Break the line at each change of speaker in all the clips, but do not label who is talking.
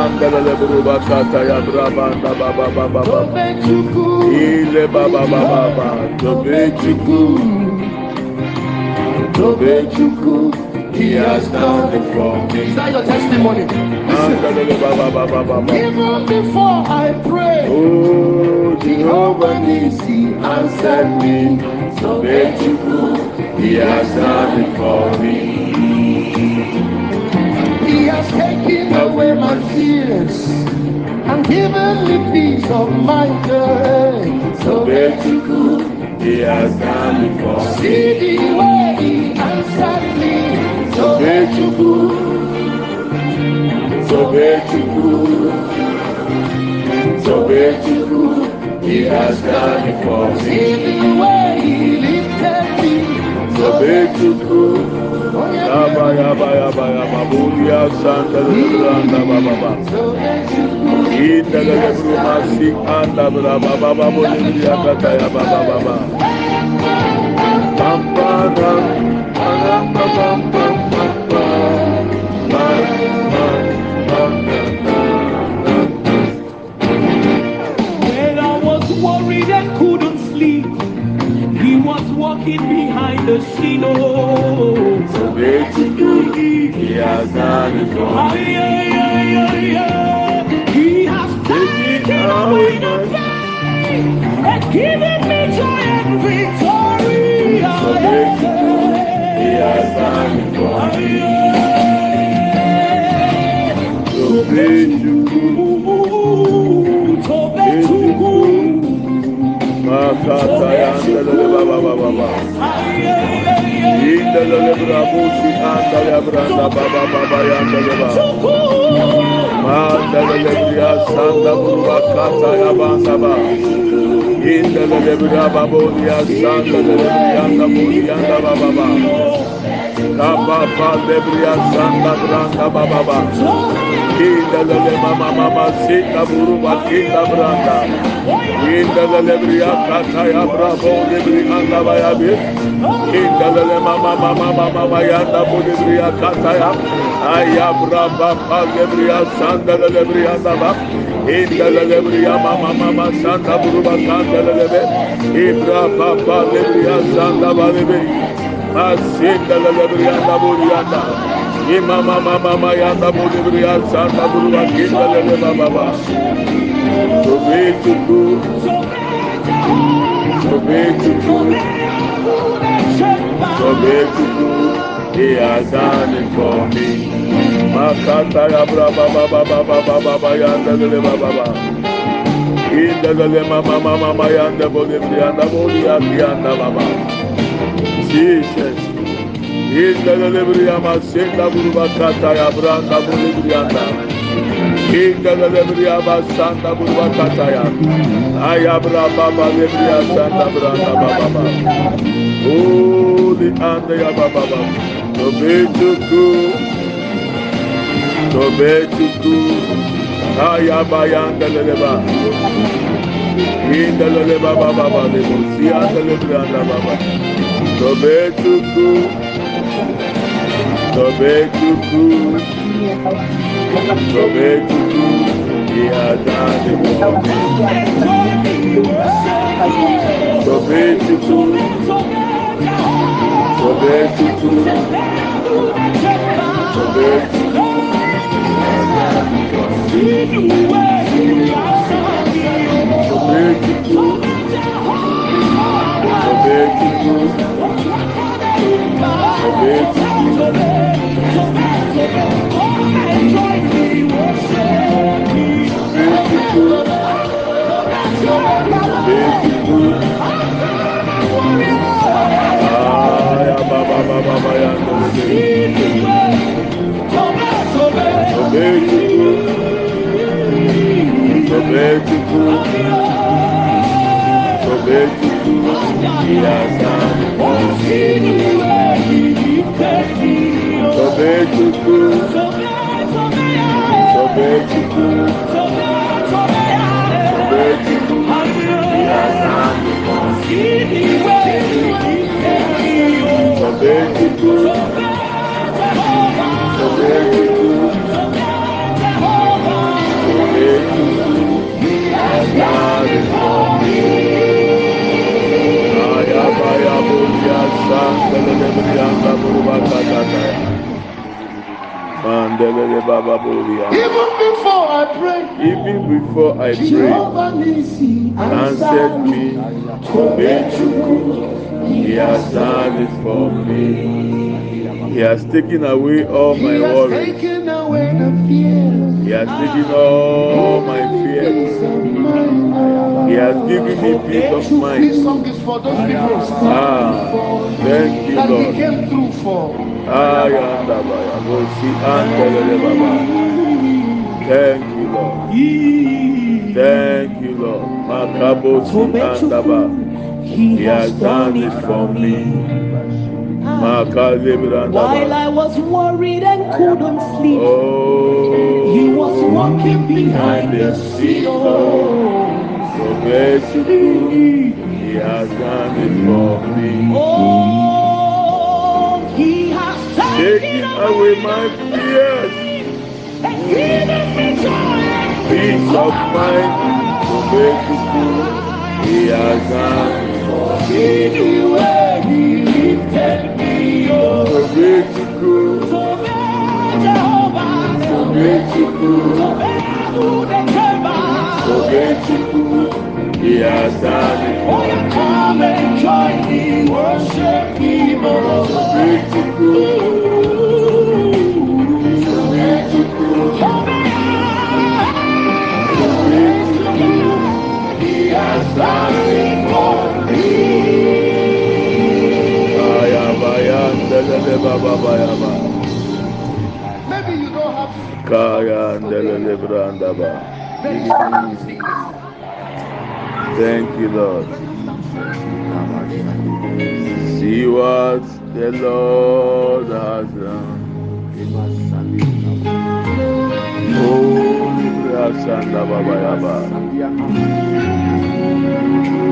andele buruba kata he has done it for me
Is that your testimony? Even before I pray,
oh
Jehovah Nissi answered me.
tobe chuku he has done it for me
He has taken away my fears and given me peace of mind. So
chuku he has done it for me
see the way he answered me. So
chuku tobe chuku tobe chuku he has done it for me
see the way he lifted me. So yeah,
when I was worried and couldn't sleep, he was walking behind the scene. Oh.
He has done it
all. He has taken away the pain and given me joy and victory.
He has done it all.
Tobechugu, Tobechugu,
Makata yandele baba.
Inda lebra
busi anda lebra da baba baba ya anda lebra. Manda lebra sanda burba kata ya banda ba. Inda lebra babo ya sanda lebra anda buri mama mama sita burba kita branda. ინდალელებრია კაცაია ბრაბოლებრია ნავაიაბი ინდალელე მამა მამა მამა ვაიანდა ბოლებრია კაცაია აია ბრაბა პაგებრია სანდალელებრია დავა ინდალელებრია მამა მამა სანდაბურბა სანდალელებე იბრა პაპალებრია სანდაბალებე მას ინდალელებრია დაბურიანდა Ima mama mama le ba. Be to do, be to do, be to. He has done it for me. Makata ya braba baba baba baba baba yanda le ba. Le mama mama mama yanda budubriya yanda buduwa kindale baba. Jesus. Inda da lebriya masenda burubakata ya branda bulibriyanda. Inda da lebriya masanda burubakata ya. Ayabra baba lebriya sanda branda baba. Holy ande ya baba baba. Tobetuku. Tobetuku. Ayabayanda leleba. Inda leleba baba baba lebo. Siyanda lebriyanda baba. Tobetuku. Tobetuku. Sobe cucu, sobe cucu, e a dade come. Sobe cucu, sobe cucu, sobe cucu. See the way you are, so big, so big, so big. Yes, sobre on Thank you. So so so. So so so So. So.
So Even before I pray,
Even before I pray, answered me. He has done it for me. He has taken away all my worries. He has taken all my fears. He has given me peace of
This
mind.
song is for those people
Ah, thank you,
that He
Lord.
came through for.
Yanda baya, go see Andelele Baba. Thank you, Lord. Thank you, Lord. Makabo andaba. He has done it for me.
While. I was worried and couldn't sleep,
Oh,
He was walking behind the
scene.
scene.
Oh, so basically, He has done it for me.
Oh,
Taking away my fears. Peace of mind. So basically, He has done it for me.
Anywhere He lifted me up.
So basically,
So Jehovah,
so basically.
so who the
So basically, He has done it
you come and join me, worship Him.
So basically, so basically, so basically, He has done it for me. Ayabaya, ndelele baba bayaba.
Maybe you don't have
Kaya ndelele brandaba.
very strong singers.
Thank you, Lord. See what the Lord has done. Oh.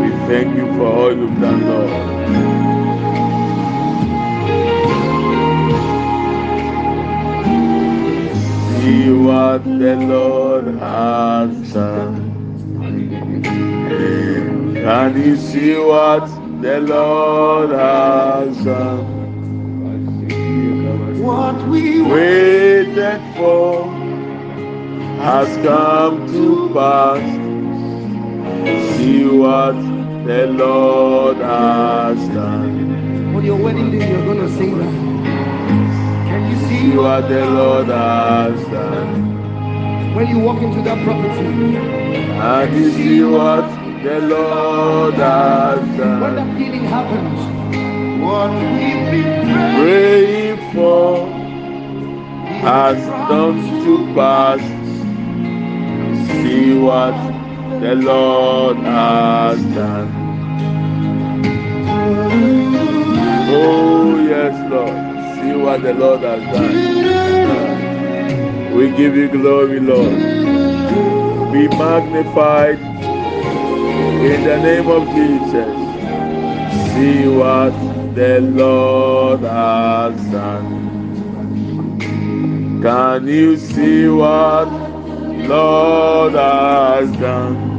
We thank you for all you've done, Lord. See what the Lord has done. Can you see what the Lord has done?
What we
Waited for has come to pass. See what the Lord has done.
on your wedding day you're gonna sing that. Can you
See
see
what the Lord has done.
when you walk into that property?
And you see what the Lord has
When
done.
that healing happens, what we've been praying
Praying for has come to pass. See what the Lord has done. Oh, yes, Lord. See what the Lord has done. We give you glory, Lord. Be magnified in the name of Jesus. See what the Lord has done. Can you see what Lord has done?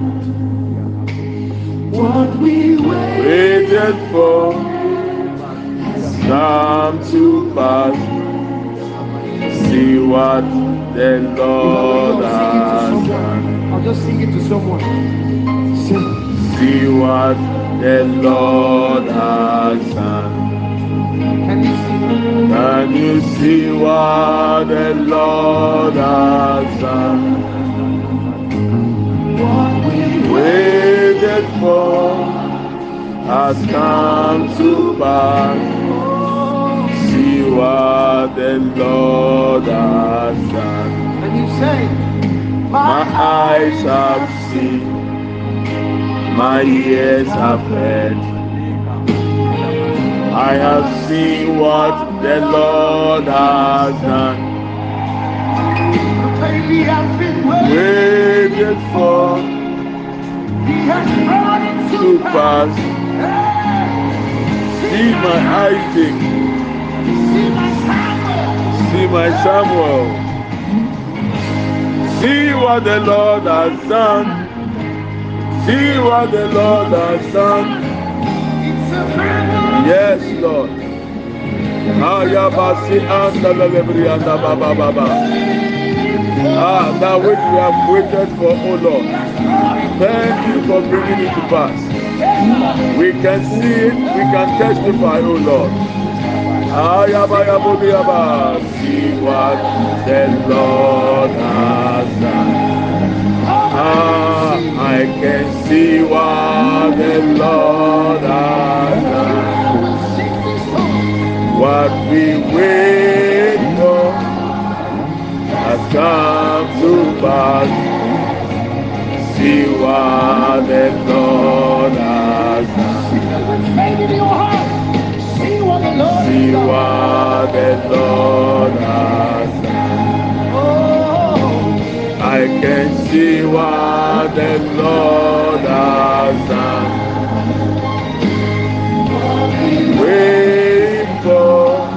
what we wait.
Waited for has come to pass. See what the Lord has done.
I'll just sing it to someone.
See what the Lord has done.
Can you see?
Can you see what the Lord has done?
What we
Waited for has come to pass. See what the Lord has done.
Can you say?
My eyes have seen, my ears have heard. I have seen what the Lord has done.
Baby, I've been.
Waited for
He has brought it
to
pass.
See my Isaac,
See my Samuel.
see my Samuel. See what the Lord has done. See what the Lord has done. Yes, Lord. Ah, that which we have waited for, O Lord. Thank you for bringing it to pass. We can see it, we can testify, O Lord. Ayabayabudiyaba. See what the Lord has done. Ah, I can see what the Lord has done. What we wait for has come to pass. See what the Lord has done.
See what the Lord has done. Oh,
I can see what the Lord has done. Wait for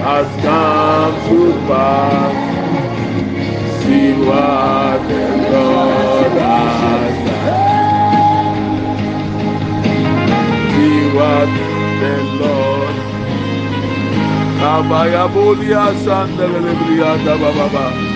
has come to pass. See what the Lord has done. See what the Lord. Kabayabolia sandelebria baba.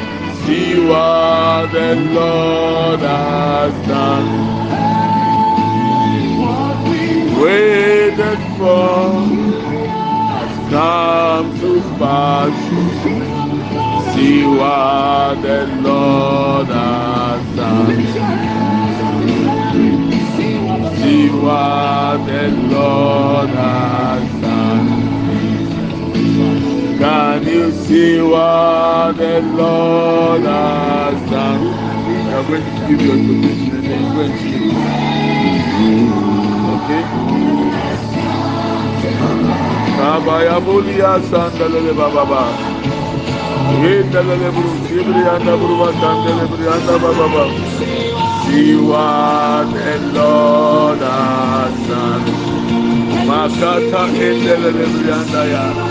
See what the Lord has done. Waited for has come to pass. See what the Lord has done. See what the Lord has done. Can you see what the Lord has done? We are going to give your donation and then go and see. Okay? Baba ya sandalele bababa ba. Ye dalele buru sibri anda buru sandalele buru anda baba. See what the Lord has done. Makata endelele buru anda ya.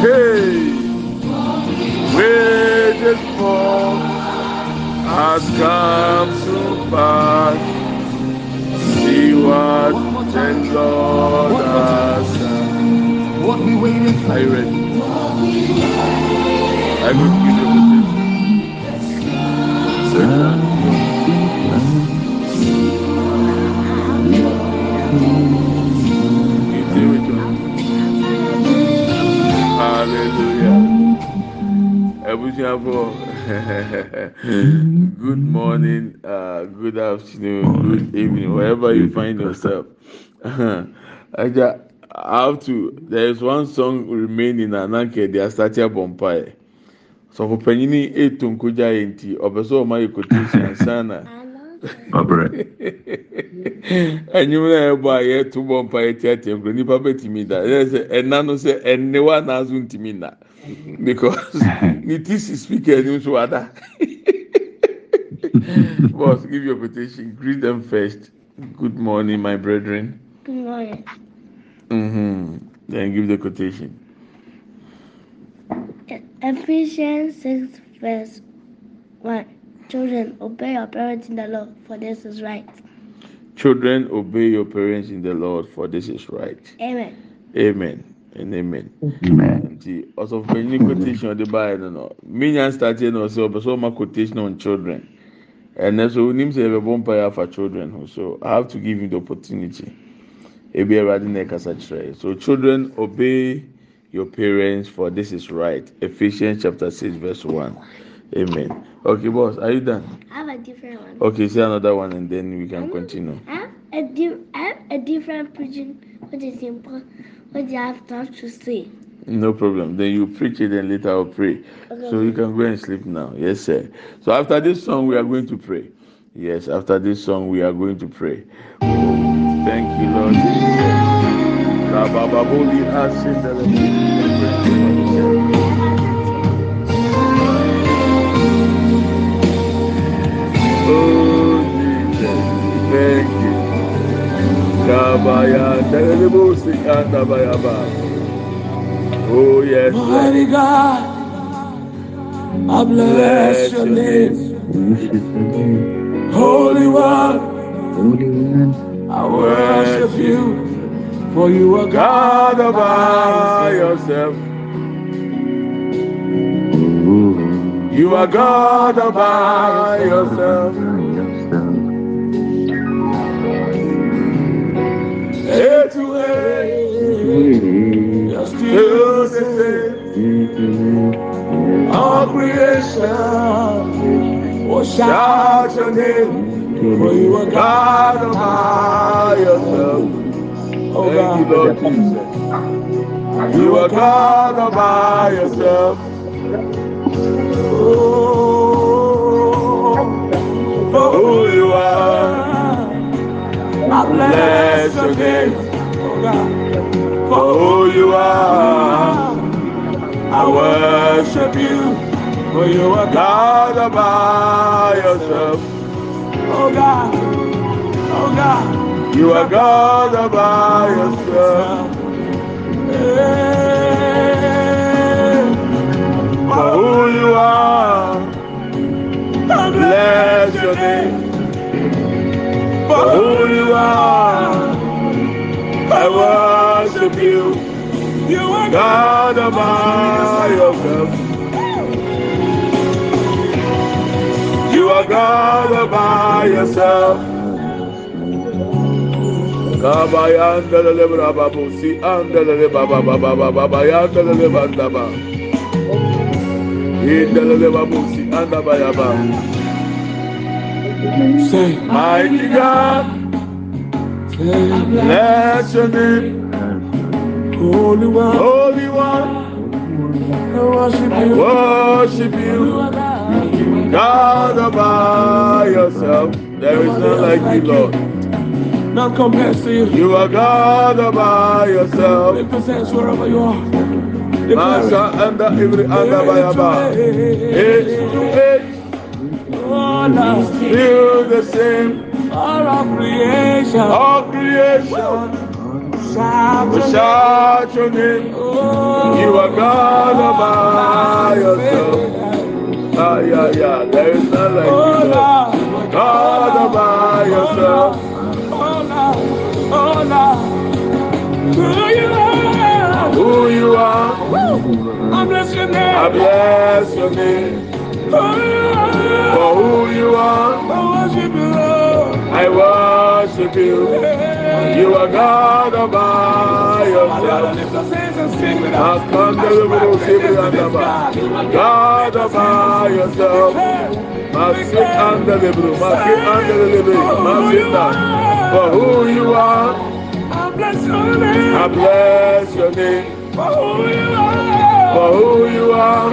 Hey, waited for has come to pass. See what the Lord has done.
what we waited for.
Are you ready? I will give you Abusuafo, good morning, uh, good afternoon, good evening, wherever you find yourself. Aja, I have to. There is one song remaining, and Anke they are starting bonfire. So for Penini etu nkuja enti, obeso oma quotation sana.
Ọbrẹ.
Enyim na ɛbɔ a yɛto bɔ mpa yɛ tiatia nkuro nipa bɛtumi da ɛyɛ sɛ ɛna no sɛ ɛnnewa n'aso ntumi na because ne ti si speaker anim so ada boss give your quotation greet them first good morning my brethren
Good morning.
mm-hmm. then give the quotation
Ephesians 6, verse 1. Children, obey your parents in the Lord, for this is right.
children obey your parents in the lord for this is right
Amen.
amen and amen.
Amen.
nti ɔsɔfopanyin quotation ɔde baa no no minya start na ɔsɛ ɔbɛ sɛ ɔma quotation on children ɛnɛ so onim sɛ ɛbɛbɔ mpa yɛ afa children so i have to give you the opportunity ebi ɛwurade na ɛkasa kyerɛ so children obey your parents, for this is right. Ephesians chapter 6, verse 1. Amen. Okay, boss, are you done?
I have a different one.
Okay, say another one and then we can continue.
I have a, di- I have a different preaching. What is important? What do I have time to say?
No problem. Then you preach it and later I'll pray. So you can go and sleep now. Yes, sir. So after this song, we are going to pray. Yes, after this song, we are going to pray. Thank you, Lord Jesus. Oh, Jesus. Thank you. Kabaya, delelebosi, andabayaba. Oh, yes, Lord.
Mighty God, I bless your name. Holy One, I worship you, for you are God
God by yourself. You are God all by yourself. A to A,
You're
the same.
creation. Oh,
name.
you are
by yourself.
Oh,
you, Jesus. You are God by yourself.
Oh, for who you are. I bless your name. Oh, God. For who you are. I worship you. For you are God.
All by yourself.
Oh, God. Oh, God.
You are God all by yourself. God all by yourself. You are God all by yourself. Kabayandele braba busi andele baba baba baba bayandele bandaba. Indele babusi andaba yaba.
Say,
Mighty God, bless your name.
Holy One, I worship you.
worship
You. God.
All by yourself. There is none like you, Lord.
Not compares to you.
You are God all by yourself.
Represents wherever you are.
Masa
it.
anda ibri anda bayaba. Age to age, still the same.
All of creation.
All creation, we shout your name. You are God all by yourself. Ah, yeah, yeah, there is none like you. God all by yourself.
Oh. Oh. Who you are.
Who you are,
I bless your name.
I bless your name.
Who you are.
For who you are,
I worship you, Lord.
I worship you. You are God all by yourself.
Lift those hands and sing with us.
Makandele sibri andaba. God all by yourself. Masi andele bro, masi andele bro, masinda. For who you are,
I bless your name.
I bless your name.
For who you are.
For who you are,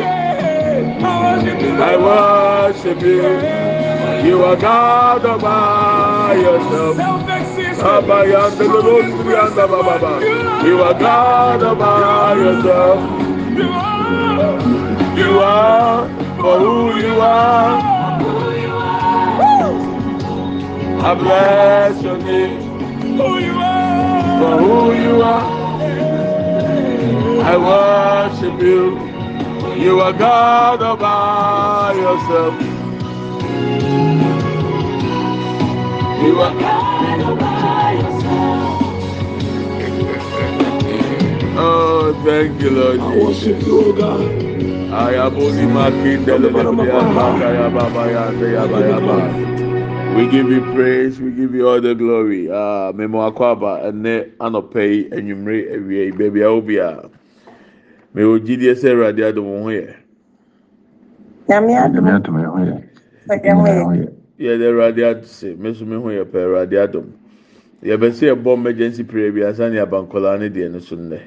I worship you.
You. Are God all by yourself. You are God all by yourself.
You are.
For who you are. I bless your name for who you are. I worship you. You are God all by yourself. You are God all by yourself. Oh, thank you, Lord
I worship you, oh God.
Ayaboni makindele lebriata ya baba ya de ya ba ya ba. We give you praise, we give you all the glory. Ah, memo akwaba ene anope enyumre ewie baby obia. mɛ o gyidie sɛ awurade adum ho yɛ.
nyame adum
Nyame atum ɛho yɛ.
ɔdɛ ho
Ɛho
yɛ
yɛ.
Yɛde awurade ase meso me ho yɛ pɛ awurade adom yɛbɛsɛ yɛbɔ emergency prayer bi asa ne abankɔlaa ne deɛ no so nnɛ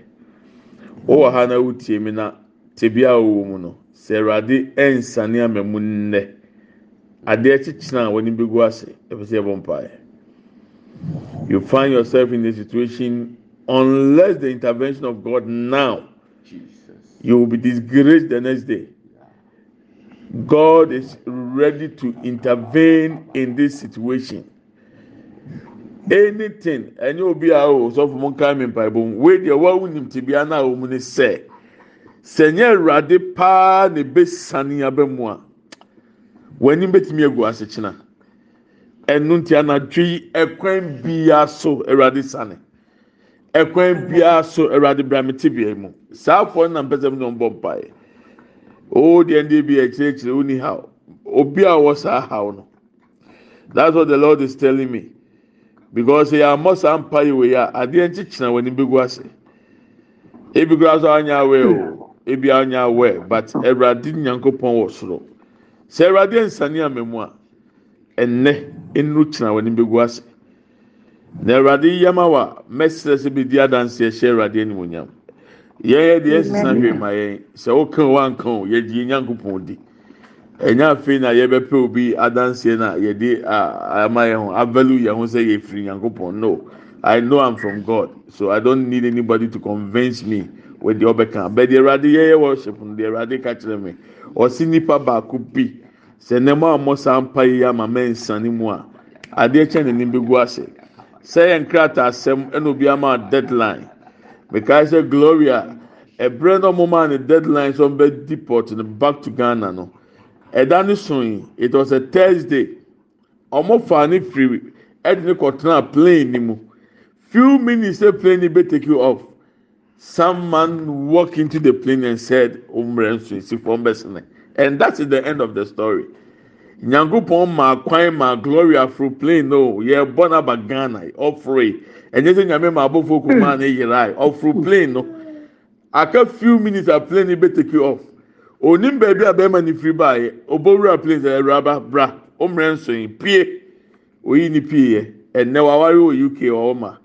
wowɔ ha na wotie mi na tebi a wɔwɔ mu no sɛ awurade ɛnsane ama mu nnɛ adeɛ kyekyere a wɔne bɛgu ase yɛbɛsɛ yɛbɔ mpaeɛ you find yourself in a situation unless the intervention of God now you will be disgraced the next day. God is ready to intervene in this situation. Anything, ẹni obi a o sọfọ mu nka mi mpa ebom wei deɛ wawu nim ti bi ana wɔn mu ne sɛ sɛ nye awurade paa na ebe sani aba mu a. Wɔn anim betumi egu ase kyena ɛnu nti anadwo yi ɛkwan biara so awurade sani. Ɛkwan biara so awurade brame ti bia mu. Saa afɔ na mpɛsɛm na ɔbɔ mpaeɛ Oh, the NDB actually only how. Obia was how no. That's what the Lord is telling me. Because they are most empire we are. I didn't teach now when you go say. Ebi gura so anya we oh. o. Ebi anya we, but Awurade Nyankopɔn wɔ soro. Sɛ Awurade nsane amamu a ɛnnɛ ɛnu kyena wɔn bɛgu ase. Na Awurade yam a mɛsrɛ sɛ bi di adanseɛ hyɛ Awurade animuonyam. Yɛn yɛ deɛ ɛsesa hwɛ ma yɛn. Sɛ wokan o wankan o yɛdi nyankopɔn di. Ɛnya afei na yɛbɛpɛ obi adanseɛ na yɛde ama yɛn ho avalu yɛn ho sɛ yɛfiri nyankopɔn. No i know i'm from god so i don't need anybody to convince me with the ɔbɛka but the awurade yɛyɛ worship no the awurade ka kyerɛ me. Ɔsi nipa baako bi. Sɛ nneɛma a ɔmo saa mpa yi ama mɛnsane mu a adeɛ kyɛn n'anim bɛgu ase. Sɛ yɛn krataa asɛm ɛna obi ama deadline mekae sɛ gloria ɛbrɛ na ɔmo maa ne deadline sɛ ɔmo bɛ deport no back to ghana no ɛda ne so yi it was a thursday. Ɔmo fa ne firi ɛde ne kɔtena plane ne mu. Few minutes sɛ plane ne bɛ take you off some man walk into the plane and said ɔmrɛ nso esi fam bɛ sene and that is the end of the story. Nyankopɔn maa kwan maa gloria fro plane no yɛ bɔ n'aba ghana ɔforo yi ɛnyɛ sɛ nyame maa abɔfo kuma ne yera yi ɔforo plane no. Aka few minutes a plane ne bɛ take you off. Onim baabi a bɛrima ne firi baa yɛ ɔbɔwura plane sɛ ɛwuraba bra ɔmrɛ nso yi pie. Oyi ne pie yɛ ɛnɛ wawari wɔ uk ɔwɔ ma.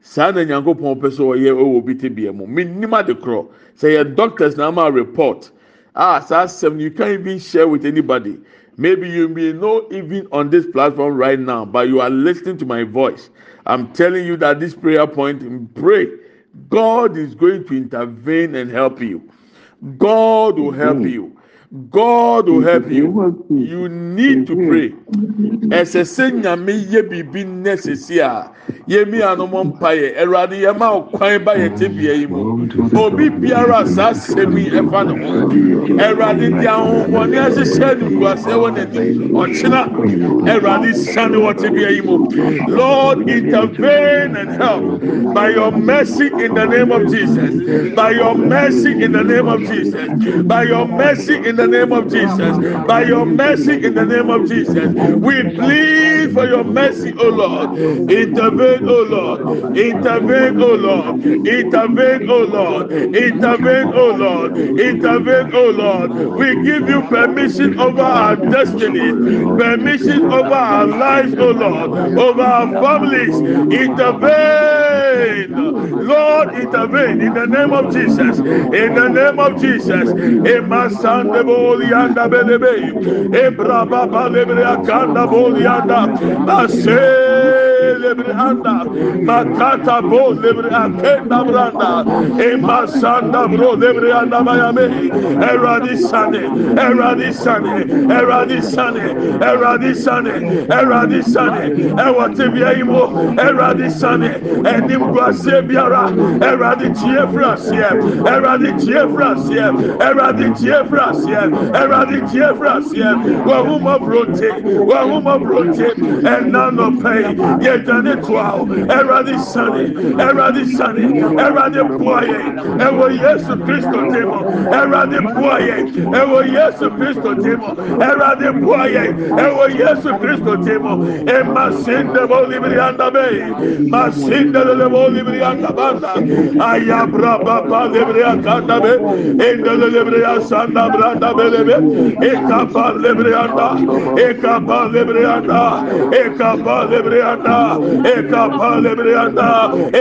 Saa na nyankopɔn pɛ sɛ ɔyɛ ɔwɔ obi te bia mu. Minim ade korɔ. Sɛ yɛ doctors na ama report. Ah saa asɛm you can't even share with anybody maybe you may know even on this platform right now but you are listening to my voice. I'm telling you that this prayer point pray. God is going to intervene and help you. God will help mm-hmm. you god will help you. You need to pray. Ɛsɛ sɛ nyame yɛ biribi nnɛ sisi a yɛmi anoma mpa yɛ ɛwurade yɛ ma kwan ba yɛ te bea yi mu obi biara asɛm yi ɛfa ne ho ɛwurade di ahohoɔni ahyehyɛ ne nkuasɛ wɔ n'anim ɔkyena ɛwurade sani wɔ te bea yi mu lord intervene and help. By your mercy in the name of jesus. By your mercy in the name of jesus. By your mercy in the name of jesus. By your mercy in the name of jesus. We plead for your mercy o lord. Intervene o lord. Intervene o lord. Intervene o lord. Intervene o lord. Intervene o lord. We give you permission over our destiny. Permission over our lives o lord. Over our families. Intervene lord intervene in the name of jesus. In the name of jesus. Emasande bolianda belebe ebraba balebre akanda bolianda ase lebranda makata bro lebranda damranda emasanda bro lebranda mayame eradisane eradisane eradisane eradisane eradisane ewate biaimo eradisane enim guasie biara eradi tie frasie eradi tie frasie eradi tie frasie eradi tie frasie wahuma brote wahuma brote enano pay aduane toa o ɛwurade sani ɛwurade sani ɛwurade bua yɛ ɛwɔ yesu kristo ti mu ɛwurade bua yɛ ɛwɔ yesu kristo ti mu ɛwurade bua yɛ ɛwɔ yesu kristo ti mu ema sinde bo libiri anda be ma sinde lele bo libiri anda banda ayabra baba libiri anda be ende libiri asanda branda be lebe ekapa libiri anda ekapa libiri anda ekapa libiri anda ekapa libiri anda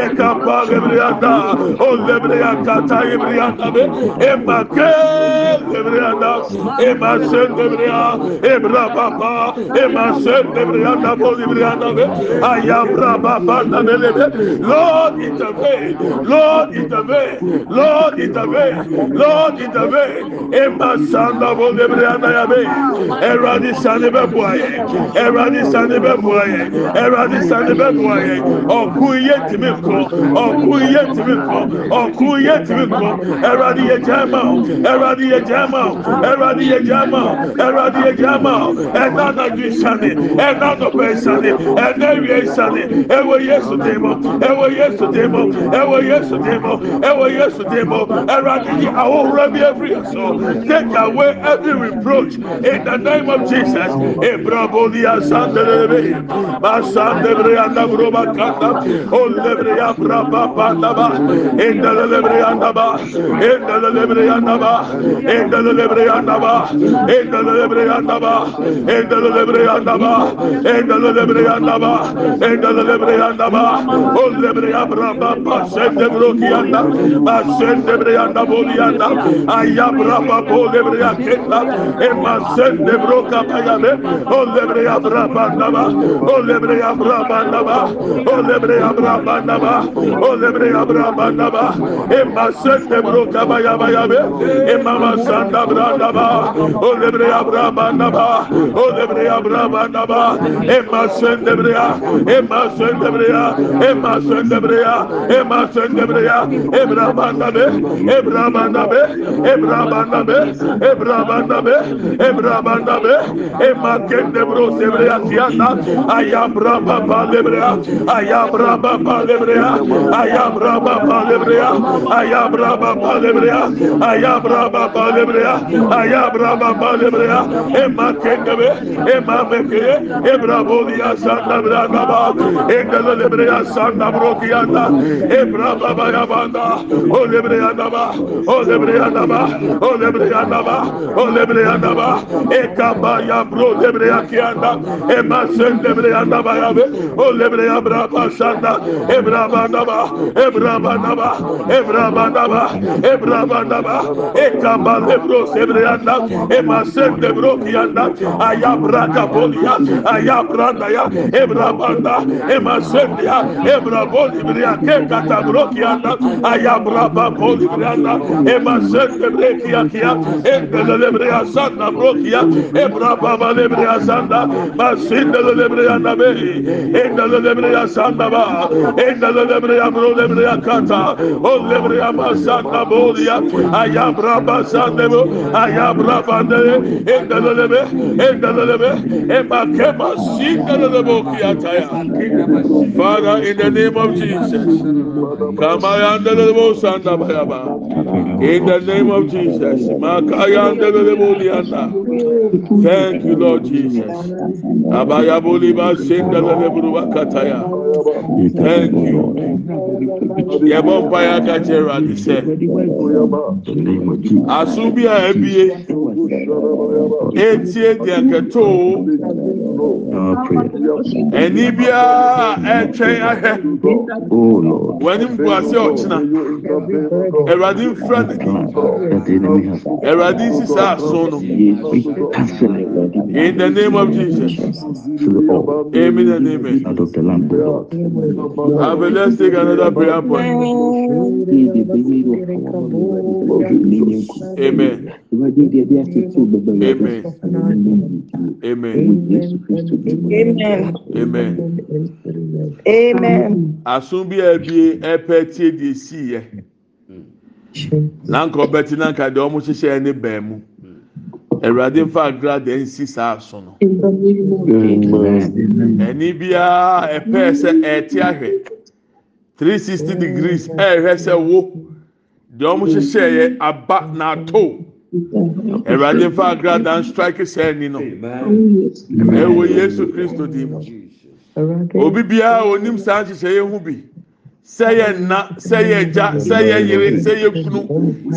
ekapa libiri anda o libiri akata libiri anda be ema ke libiri anda ema sinde ebra baba ema sinde libiri anda bo libiri anda be ayabra baba anda be. Lebe lord intervene lord intervene lord intervene lord intervene. Ema sanda bo libiri anda ya be. Eradi sani bɛ bu ayɛ eradi sani bɛ bu eradi sani bɛ bu ayɛ ɔku iye timi kɔ ɔku iye timi kɔ ɔku iye timi kɔ eradi yɛ jɛma o eradi yɛ jɛma o eradi yɛ jɛma o eradi yɛ jɛma o ɛna nadu sani. Ɛna nɔbɛ sani. Ɛna ɛwɔ yesu demo. Ɛwɔ yesu demo. Ɛwɔ yesu demo. Ɛwɔ yesu demo. Eradi yi ahorow bi efiri so take away every reproach. In the name of jesus. Ebrabolia sandelebe lebriyanda gruba kanda olle briya braba banda ba endele lebriyanda ba endele lebriyanda ba endele lebriyanda ba endele lebriyanda ba endele lebriyanda ba endele lebriyanda ba endele lebriyanda ba olle briya braba ba sende brokiyanda ba sende briyanda boliyanda ayya braba bolle briya kenda ema sende broka payame olle briya braba banda ba olle briya braba abrabandaba, olebre abrabandaba, olebre abrabandaba, emma sende broka baya baya be, emma masanda brandaba, olebre abrabandaba, olebre abrabandaba, emma sende brea, emma sende brea, emma sende brea, emma sende brea, ebrabandabe, ebrabandabe, ebrabandabe, ebrabandabe, ebrabandabe, emma kende bro sebrea siyanda, ayabrababa, balebrea, ayabra balebrea, ayabra balebrea, ayabra balebrea, ayabra balebrea, ayabra balebrea, emma kengebe, emma mekere, ebra bolia sanda braga ba, engele lebrea sanda brokianda, ebra baba yabanda, o lebrea daba, o lebrea daba, o lebrea daba, o lebrea daba, ekaba yabro lebrea kianda, emma sen lebrea daba yabe, olebre abra bashanda ebra bandaba ebra bandaba ebra bandaba ebra bandaba ekaba lebro sebre anda ema sende bro kianda ayabra kabolia ayabra daya ebra banda ema sende ya ebra bolibria kekata bro kianda ayabra bolibria anda ema sende bre kiakia ebra lebre asanda bro kia ebra baba lebre asanda basinde lebre anda be lebrea nabe endelebrea sanda ba. Bro lebrea kata. O lebrea masanda bolia ayabraba sande bo. Ayabraba ndele endelebe endelebe emakema sindelebe kiataya Father, in the name of Jesus, Kamayandele Sanda Bayaba. In the name of Jesus, Bolianda. Thank you, Lord Jesus. Kurwakataya. Thank you. Yẹ̀bọ̀ mpáyà kàchẹ́ ìrọ̀lẹ́ Asubi Àsùnbíà ẹ̀bíye. Etie diẹ. our prayer. Ẹni biara eh, ẹ̀twẹ́n ahẹ́. Eh, eh. Oh Lord. Wẹ́n mú ase ọ̀kyínà. Ẹ̀rọ̀dì nfura ni. Ẹ̀rọ̀dì sísá àsún nù. In the name of Jesus. Amen and amen. I will let's take another prayer point. Amen. Amen. Amen.
bí
amen.
amen.
Asun bi ẹbi ẹpẹ tie di esi yẹ nanka ọbẹ nanka deɛ ɔmo hyehyɛ ɛne bɛn mu awurade nfa agra deɛ nsi saa aso no ɛni biara ɛpɛ sɛ ɛte ahwɛ three sixty degrees ɛɛhwɛ sɛ wo deɛ ɔmo hyehyɛ yɛ aba na ato awurade nfa agrada nstrike sɛ ɛni no ɛwɔ yesu kristo di mu obi biara onim saa nhyehyɛ yɛ ho bi sɛ yɛ nna sɛ yɛ gya sɛ yɛ yere sɛ yɛ kunu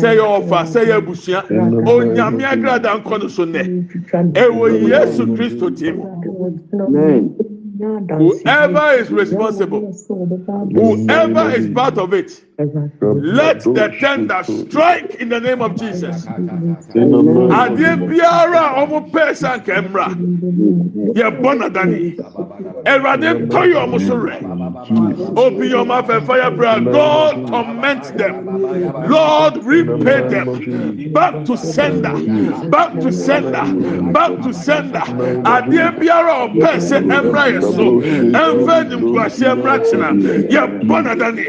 sɛ yɛ ɔfa sɛ yɛ abusua onyame agrada nkɔ no so nnɛ ɛwɔ yesu kristo di mu whoever is responsible whoever is part of it let the tender strike in the name of jesus. Adeɛ biara a wɔn pɛɛ sɛ nka mmra yɛ bɔ nadani awurade tɔ yɛ wɔn so rɛ open your mouth and fire prayer lord torment them. Lord repay them. back to sender. Back to sender. Back to sender. Adeɛ biara a ɔpɛɛ sɛ mmra yɛ so ɛnfɛ nimkurasi ɛmratena yɛbɔ nadani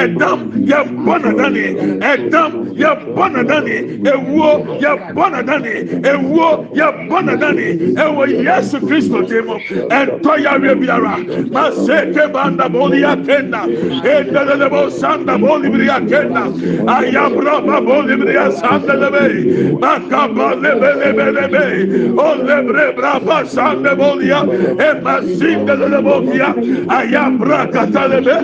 ɛdam yɛbɔ nadani ɛdam yɛbɔ nadani ewuo yɛbɔ nadani ewuo yɛbɔ nadani ɛwɔ yesu kristo dem ɛntɔ yawe biara ma se keba ndabɔli akenda edelelebo sandabɔli biri akenda ayabraba bɔli biri asandelebe makaba lebelebelebe olebrebraba sandeboliya emasi engelele boğuya ayam brakatalebe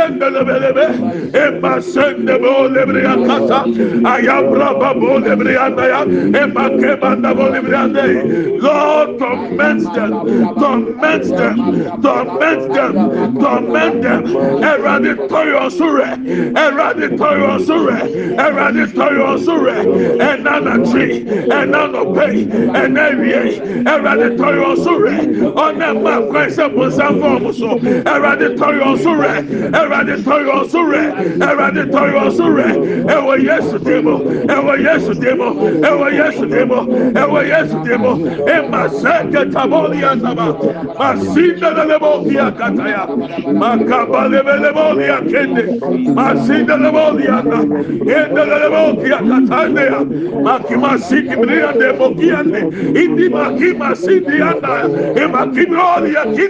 engelebelebe emma sende bo lebriya kata ayam braba bo lebriya daya emma kebanda bo lebriya day Lord torment them torment them torment them torment them eradi toyo sure eradi toyo sure eradi toyo sure. Enana tree enana pay enawie eradi toyo sure. Ona ma kwesa sɛ bonsam fɔ ɔmo so ɛwurade tɔ yɔn so rɛ ɛwurade tɔ yɔn so rɛ ɛwurade tɔ yɔn so rɛ ɛwɔ yesu demo. Ɛwɔ yesu demo. Ɛwɔ yesu demo. Ɛwɔ yesu demo. Ɛma sɛ kɛtabɔ lia saba ma si dɛlɛbɔ lia kataya ma kaba lɛbɛlɛbɔ lia kende ma si dɛlɛbɔ lia na ɛdɛlɛbɔ lia kataya ma kima si kibiri ya dɛmɔ kia ne indi ma kima si di ya na ɛma kibiri ɔlia kibiri.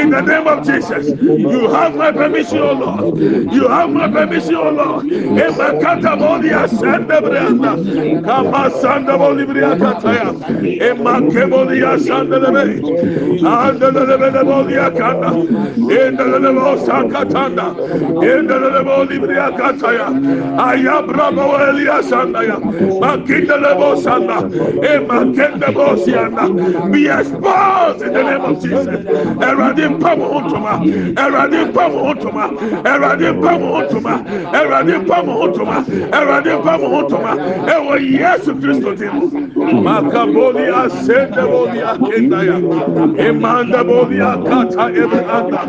in the name of Jesus you have my permission O Lord. You have my permission O Lord. Ọ̀lì bìrì yà kàtàyà ẹ mà kẹ ọ̀lì yà sàndà lẹbẹ àndà lẹbẹ lẹbẹ ọ̀lì yà kàndà ẹ ndẹlẹbẹ ọ̀sà kàtàndà ẹ ndẹlẹbẹ ọ̀lì bìrì yà kàtàyà ayabra baweli asanda ya makinde lebo sanda. E makende bosi be exposed in the name of Jesus. Eradi Eradi mpa mo otoma. Eradi mpa mo otoma. Eradi mpa mo otoma. Eradi mpa mo otoma. Eradi mpa mo otoma. Ewo Yesu Kristo ti mu. Makaboli asende boli akenda ya. Emanda boli akata ebanda.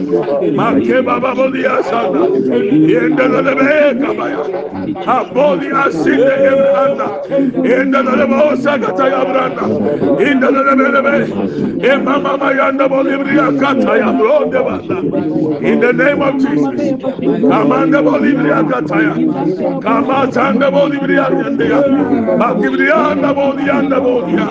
Make baba boli asanda. Yende lele be kabaya. Aboli asinde ebanda. Yende lele be osakata ya branda. Yende lele be. Emama yanda boli briakata In the name of Jesus. Amanda Bolivia Gataya. Kamatanda Bolivia Gandia. Bakibrianda Bolianda Bolia.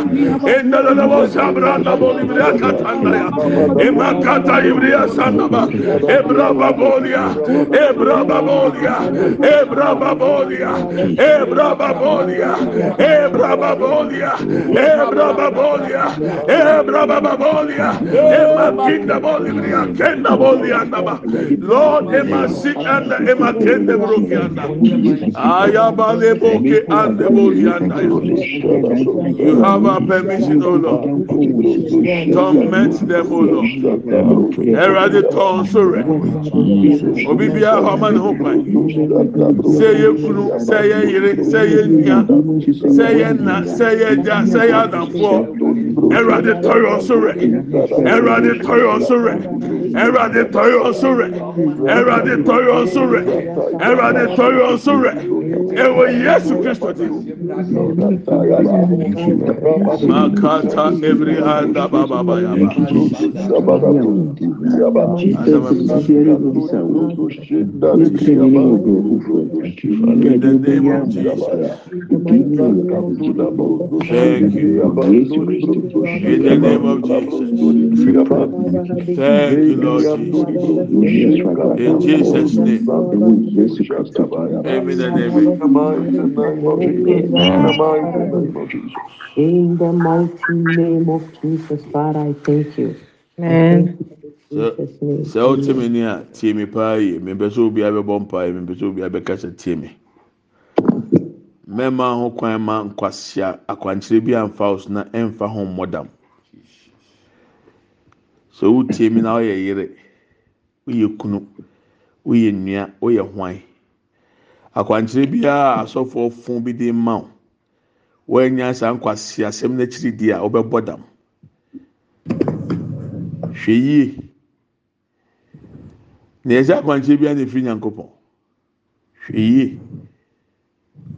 In the Lavo Sabranda Bolivia Catandaya. Emakata Ibria Sandaba. Ebraba Bolia. Ebraba Bolia. Ebraba Bolia. Ebraba Bolia. Ebraba Bolia. Ebraba Bolia. Ebraba Bolia. Ebraba Bolia. Ebraba Bolia. Kenda bolia ndaba lord emasi anda emakende broki anda ayabale boke bolia anda you have our permission o lord. Torment them o lord. Erade tɔn so rɛ obi biara hɔ ama ne ho kwan sɛ yɛ kunu sɛ yɛ yere sɛ yɛ nua sɛ yɛ nna sɛ yɛ gya sɛ yɛ adamfoɔ ɛwurade tɔyɔ so rɛ ɛwurade tɔyɔ so rẹ ẹwurade tọyọ ọsùn rẹ ẹwurade tọyọ ọsùn rẹ ẹwurade tọyọ ọsùn rẹ ẹwọ yẹsu kristu ti. makata nebiri ada bababa yaba. In the name of Jesus. Thank you. In the name of Jesus. Thank you, Lord Jesus. In Jesus' name. Amen and amen.
In the mighty name of Jesus, Father, I thank you.
Amen.
sɛ wotemi ni a tie me paa yie. Mepɛ sɛ obi abɛbɔ mpaeɛ mepɛ sɛ obi abɛkasa tie me. Mɛma ho kwan ma nkwasia akwankyerɛ bi amfa wo so na ɛmfa ho mmɔdam sɛ wotie me na woyɛ yere woyɛ kunu woyɛ nua woyɛ hwan? Akwankyerɛ biara asɔfoɔ fun bi de ma wo wɔanya saa nkwasia asɛm n'akyiri di a wobɛbɔ dam. Hwɛ yie. Na yɛsɛ akwankyerɛ biara na efiri nyankopɔn. Hwɛ yie.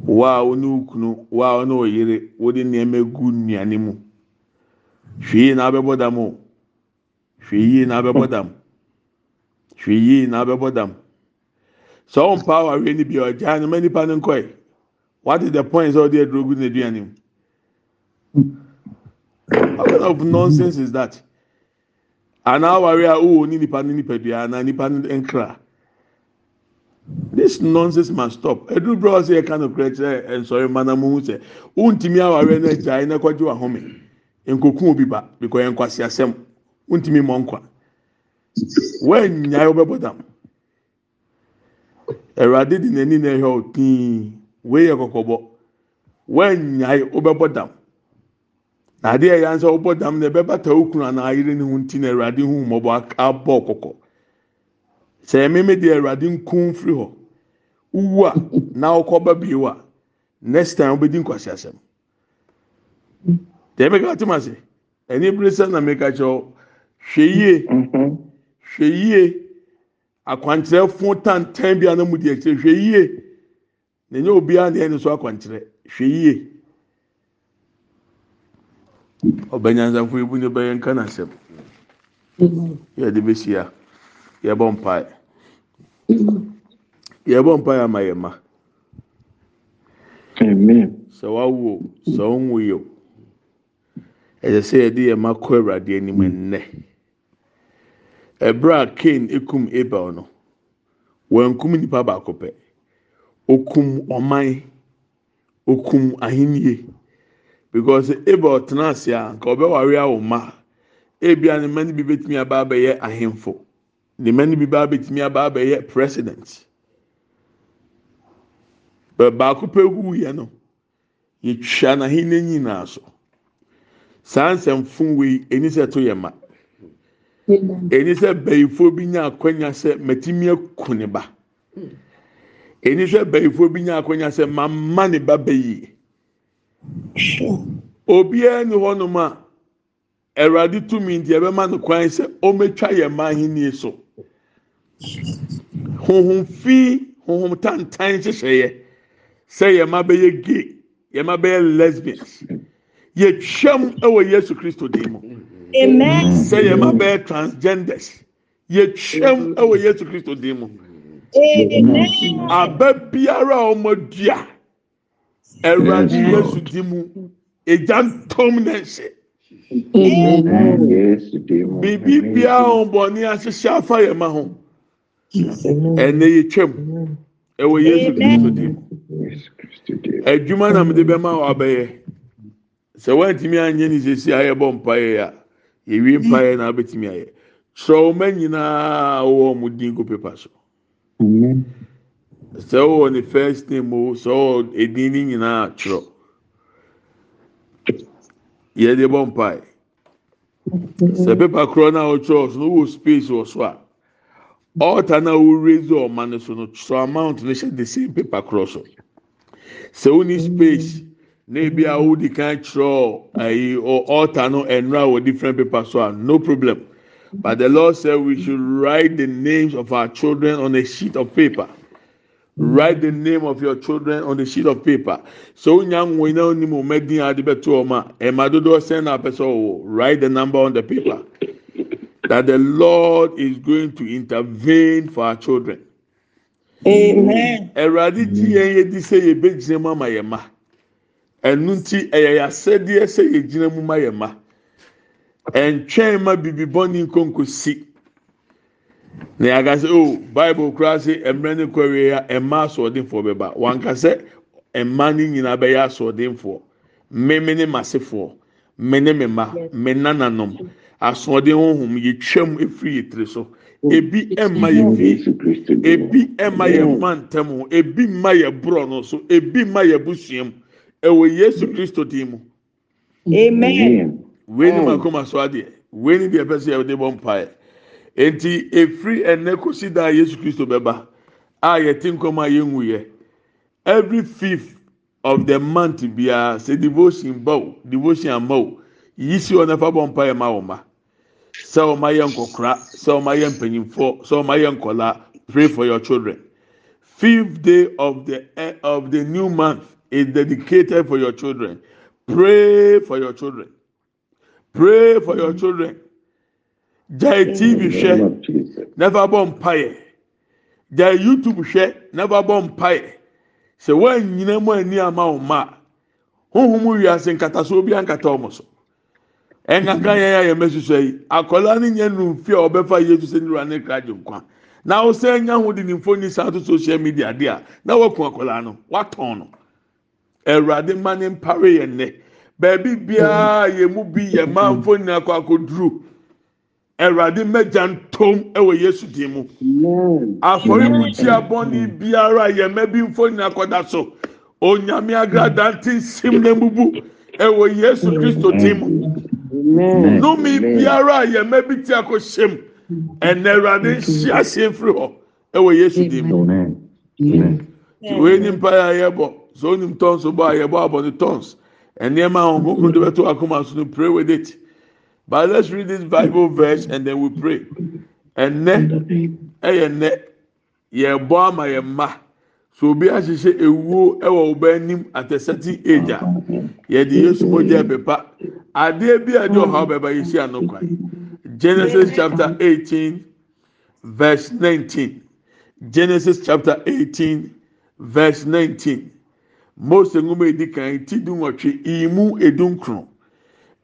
Wo a wo wo kunu wo a wo wo yere wode nneɛma gu nnuane mu. Hwɛ yie na abɛbɔ dam o. hwɛ yie na abɛbɔ dam. Hwɛ yie na abɛbɔ dam. Sɛ ɔn mpa awareɛ ni bi ɔgya no ma nipa no nkɔɛ what is the point sɛ ɔde aduro gu n'aduane mu what kind of nonsense is that. Ana awareɛ a owó ni nipa no nipadua ana nipa no nkra. This nonsense must stop. Eduru bro sɛ yɛ ka no korɛ kyerɛ nsɔre mma na mo hu sɛ wontumi awareɛ no agyae na kɔgye wahome. Nkoku obi ba because yɛn nkwasi asɛm wontumi mmɔ nkwa wɔnyae wɔbɛbɔ dam awurade di n'ani na ɛhwɛ o tii wei yɛ kɔkɔbɔ wɔnyae wɔbɛbɔ dam na adeɛ a yɛn sɛ wɔbɔ dam na ɛbɛbata okunu anaa ayere ne ho nti na awurade hu mmɔbɔ abɔ kɔkɔ sɛ ɛmɛmɛ deɛ awurade nkun firi hɔ wuwu a na ɔkɔba bio a next time wobɛdi nkwasi asɛm deɛ mɛka ɔtí ma se ɛni ebire sɛ na mɛka kyerɛw hwɛ yie hwɛ yie akwankyerɛfo tantan bi a na mu di akyire hwɛ yie na nye obiara na ɛni so akwankyerɛ. Hwɛ yie ɔbɛnyansafo ebu ne bɛyɛ nka n'asɛm. Yɛde besi a yɛbɔ mpae. Yɛbɔ mpae ama yɛ ma. Sɛ wawo sɛ ɔnwo yɛ o. Ɛsɛ sɛ yɛde yɛ ma kɔ awurade anim nnɛ ɛbrɛ a ekum abel no wɔnkum nipa baako pɛ. Okum ɔman okum ahennie. Because abel tena ase a nka ɔbɛware awo ebia ne mma no bi betumi aba abɛyɛ ahemfo. Ne mma no bi ba betumi aba abɛyɛ president. Baako pɛ wu yɛ no yɛtwa n'ahennie nyinaa so. Saa nsɛmfo wei eni sɛ to yɛ ma eni sɛ bɛyifoɔ bi nya akɔnya sɛ mɛtumi aku ne ba. Eni sɛ bɛyifoɔ bi nya akɔnya sɛ mama ne ba bɛyie obiara ni hɔnom a awurade tumi nti ɛbɛma no kwan sɛ ɔmɛtwa yɛ mma ahenni so. Honhom fi honhom tantan hyehyɛeɛ sɛ yɛ mma bɛyɛ gay yɛ mma bɛyɛ lesbians. Yɛtwam ɛwɔ yesu kristo dim mu.
amen.
Sɛ yɛ ma bɛyɛ transgenders yɛtwam ɛwɔ yesu kristo din mu. Aba biara a ɔmo dua
ɛwurade
yesu din mu egya ntɔm na nhyɛ biribi biara a ɔbɔnni ahyehyɛ afa yɛ ma ho ɛnna yɛtwam ɛwɔ yesu kristo din mu. Adwuma na mo de bɛma wɔ abɛyɛ. Sɛ wɔn atumi anyɛ ne sisi a bɔ mpa yɛ ya yɛwie mpaeɛ na abɛtumi ayɛ. Trɔma nyinaa wɔwɔ wɔn din gu pepa so. Sɛ wɔwɔ ne first name o sɛ wɔwɔ edin ne nyinaa twerɛ yɛde bɔ mpaeɛ. Sɛ pepa korɔ na ɔtwerɛ so no wɔ space wɔ so a ɔɔta na wɔraise ɔma no so no twerɛ amount no hyɛ the same paper korɔ so. Sɛ woni space na ebi a wodi kan kyerɛ ayi ɔɔta no ɛnura wɔ different paper so a no problem But the Lord said we should write the names of our children on a sheet of paper. Write the name of your children on a sheet of paper. So nya nwoyi na onim omedin ade beto ọma ẹma dodo send na apẹsẹ ọwọ write the number on the paper that the Lord is going to intervene for our children.
Amen.
Ẹwurade gyi yẹn yẹ di sẹ yẹ bẹ gyina mu ama yẹn ma. ɛnu nti ɛyɛ yasɛdeɛ sɛ yɛgyina mu ma yɛ ma. Ɛntwɛn ma bibi bɔnni nkonko si na yaga sɛ o oh, bible kura se mmerɛ ne kɔwie ya mmaa asɔɔdenfoɔ bɛba. Wankasɛ mmaa ne nyinaa bɛyɛ asɔɔdenfoɔ mmemme ne masefoɔ. Mme ne mme ma mme nananom. Asɔɔden honhom yɛtwam efiri yɛ tiri so. Ebi ɛma yɛ fie ebi ɛma yɛ mma ho. Ebi mma yɛ borɔ no so. Ebi mma yɛ busuam. Ɛwɔ yesu kristo din mu.
Amen.
Amen.
wei ni mu akoma so adeɛ. Wei ni deɛ ɛpɛ sɛ yɛde bɔ mpaeɛ. Eti efiri ɛnɛ kosi da yesu kristo bɛba a yɛte nkɔm a yɛnwu yɛ every fifth of the month biara sɛ devotion ba o devotion ama o yi si hɔ nafa bɔ mpaeɛ ma wɔn ma. Sɛ wɔn ayɛ nkɔkora sɛ wɔn ayɛ mpanyinfoɔ sɛ wɔn ayɛ nkɔla pray for your children. Fifth day of the eh, of the new month is dedicated for your children. Pray for your children. Pray for your children. Gyae tv hwɛ never bɔ mpaeɛ gyae youtube hwɛ never bɔ mpaeɛ sɛ wɔanyina mu ani ama wɔn ma. Honhom wiase nkatasoɔ bi ankata wɔn so. Ɛnkaka yɛn a yɛn mɛsusua yi. Akwadaa no nyɛ nu fi a ɔbɛfa yesu sɛ nira ne kra gye nkwa. Na ɔsɛ nya ho de ne mfoni saa to social media de a na waku akwadaa no. Watɔn no. Awurade ma ne mpare yɛn nɛ baabi biara yɛn mu bi yɛn ma mfoni akɔ akɔduru awurade mɛgya ntom ɛwɔ yesu din mu.
Amen.
afɔribukyia bɔnni biara yɛn mɛ bi mfoni akɔda so. Onyame agrada nti nsim na ebubu ɛwɔ yesu kristo din mu. Nnome biara yɛn mma bi ti akɔ hyɛm ɛnna awurade nhyia aseɛ firi hɔ ɛwɔ yesu dim mu. Wei ni mpa a yɛbɔ. Sɛ onim tɔns bɔ a yɛbɔ abɔ ne tɔns nneɛma a wɔn koko de bɛto akoma so no pray with it. But let's read this bible verse and then we pray. Ɛnɛ ɛyɛ nnɛ yɛbɔ ama yɛn mma so obi ahyehyɛ ewuo ɛwɔ ɔba anim at a certain age ah. a yɛde yesu mogya pepa adeɛ bi a ɛde ɔhaw bɛba yɛsi ano kwan genesis chapter eighteen verse nineteen. Genesis chapter eighteen verse nineteen mose nwoma edi kan ti du nwɔtwe imu edu nkron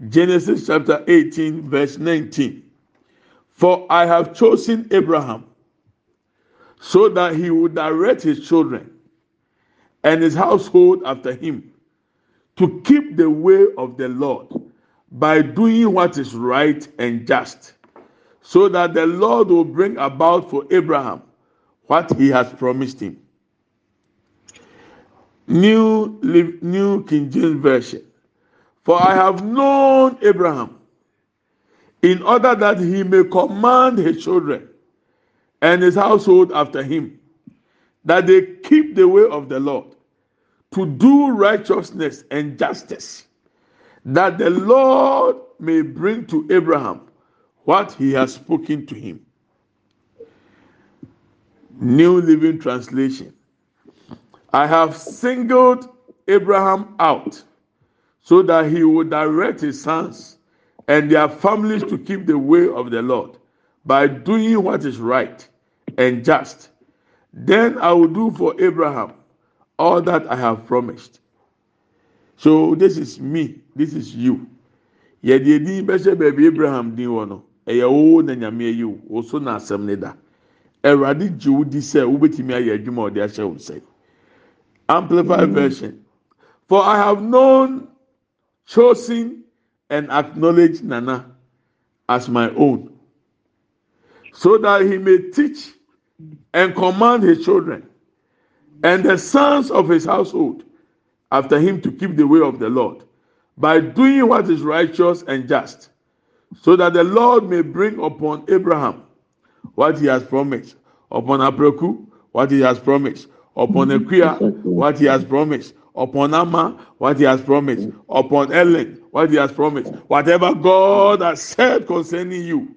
genesis chapter eighteen verse nineteen for i have chosen abraham so that he would direct his children and his household after him to keep the way of the Lord by doing what is right and just, so that the Lord will bring about for Abraham what he has promised him. New, New King James Version. For I have known Abraham in order that he may command his children and his household after him, that they keep the way of the Lord, to do righteousness and justice, that the Lord may bring to Abraham what he has spoken to him. New Living Translation. I have singled Abraham out so that he would direct his sons and their families to keep the way of the Lord by doing what is right and just. Then I will do for Abraham all that I have promised. So this is me, this is you. Yɛde edin bɛhyɛ Abraham din wɔ no, ɛyɛ na nyame ayi wo, so na asɛm ne da. Awurade gye wo di sɛ wobɛtumi ayɛ adwuma. Amplified hmm. version. For I have known, chosen, and acknowledged Nana as my own, so that he may teach and command his children and the sons of his household after him to keep the way of the Lord by doing what is righteous and just, so that the Lord may bring upon Abraham what he has promised, upon Abraku what he has promised, upon Akuya what he has promised, upon Amma what he has promised, upon Ellen what he has promised. Whatever God has said concerning you,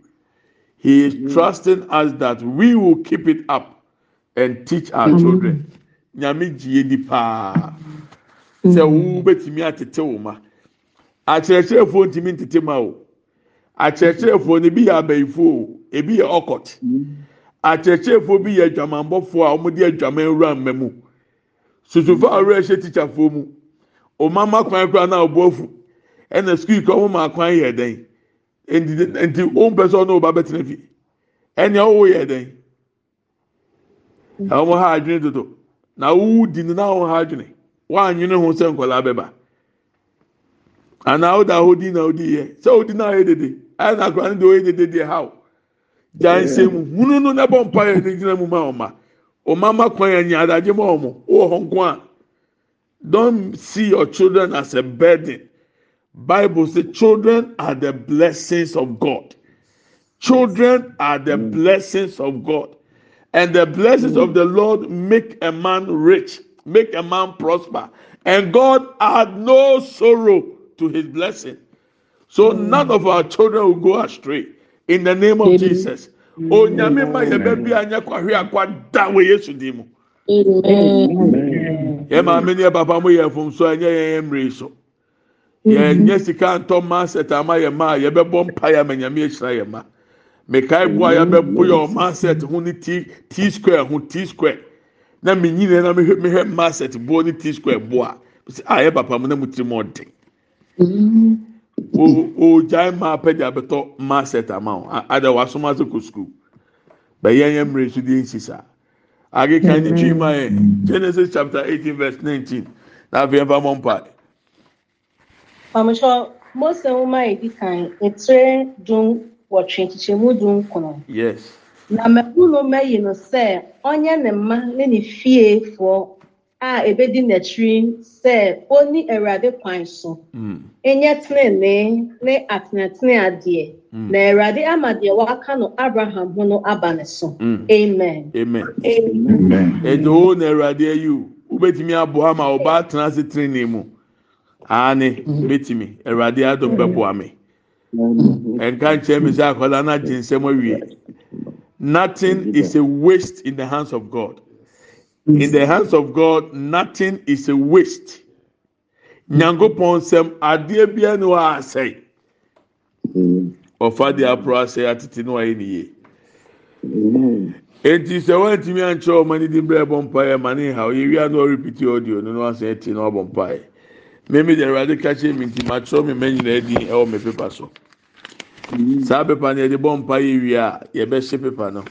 he is trusting us that we will keep it up and teach our children. Nyame gyie di paa. Sɛ wo bɛtumi atete wo ma. Akyerɛkyerɛfoɔ ntumi ntete ma o akyerɛkyerɛfoɔ no ebi yɛ abɛyifoɔ o. Ebi yɛ ɔkɔt akyerɛkyerɛfoɔ bi yɛ adwamanbɔfoɔ a wɔde adwaman wura mma mu. Susufo a wɔrɛ hyɛ tikyafoɔ mu. Ɔmama kwan koraa na ɔbɔ afu ɛna sukuu kɔ wɔn ma kwan yɛ dɛn nti nti wɔn mpɛ sɛ ɔno ɔba bɛtena fi ɛnea ɔwɔ yɛ dɛn ɛwɔn ha adwene dodo na awowu di no na wɔn ha adwene. Wɔn anwene ho sɛ nkɔlaa bɛba anaa ɔda ɔdi na ɔdi yɛ sɛ ɔdi na ɔyɛ dede. Ɛyɛ na akora no de ɔyɛ dede deɛ haw. Gya nsɛm hunu no na bɔ mpa yɛ ne gyina mu ma ɔma ɔma ma kwan yɛ adagye ma ɔmo ɔwɔ hɔ nko a. Don't see your children as a burden. Bible say children are the blessings of god. Children are the mm. blessings of god. And the blessings of mm. the lord make a man rich make a man prosper. And god add no sorrow to his blessing. So none mm. of our children will go astray in the name of jesus. Onyame ma yɛbɛ bi a nyɛ kwahwe akwa da wɔ yesu din mu. Yɛ maame ne yɛ papa mo yɛ mfomso a ɛnyɛ yɛn mmiri so. Yɛnyɛ sika ntɔ ma asɛt ama yɛ ma a yɛbɛbɔ mpaeɛ ama nyame ahyira yɛ ma. Mekae bo a yɛbɛbo yɛ ɔma asɛt ho ne t t square ho t square. Na menyine na mehwɛ ma asɛt boɔ ne t square boɔ a ɛyɛ papa mo na mo tirim ɔden. Ogyae maa pɛ de abɛtɔ mindset ama wo ada wasom ase kɔ sukuu. Bɛyɛ yɛn mmiri so de nsi saa. Akeka ne twi ma yɛ genesis chapter eighteen verse nineteen. Na afei yɛn fa mɔ mpa.
Mamekyɛ Mose nwoma edi kan etire dum wɔtwe nkyekyɛmu dum kono.
yes.
Na mmabu no mmayi no sɛ ɔnyɛ ne mma ne ne fiefoɔ a ebedi n'akyiri sɛ onni Awurade kwan so.
mm.
Enyɛ tenenee ne atenatene adeɛ. Na Awurade ama deɛ waka no Abraham ho no aba ne so.
Mm.
Amen.
amen
Amen.
ɛdi o na awurade ayi o wobɛtumi aboa ma ɔba atena ase tirinii mu aane bɛtumi awurade adom bɛboa me ɛnka nkyɛn mi sɛ akwadaa na gye nsɛm awie nothing is a waste in the hands of god in the hands of god nothing is a waste. Nyankopɔn nsɛm adeɛ bia ne wɔ asɛe. Ɔfa deɛ aporo asɛe atete ne wayɛ ne yie eti sɛ wɔntumi ankyerɛ ɔmo ani di brɛ bɔ mpaeɛ ma ne ha oyewia na ɔrepiti audio no na wasan eti na ɔbɔ mpaeɛ. Mmemme deɛ awurade ka kyerɛ mi nti ma kyerɛ mi mɛ nyinaa di ɛwɔ mi pepa so. Saa pepa no yɛde bɔ mpaeɛ wie a yɛbɛhyɛ pepa no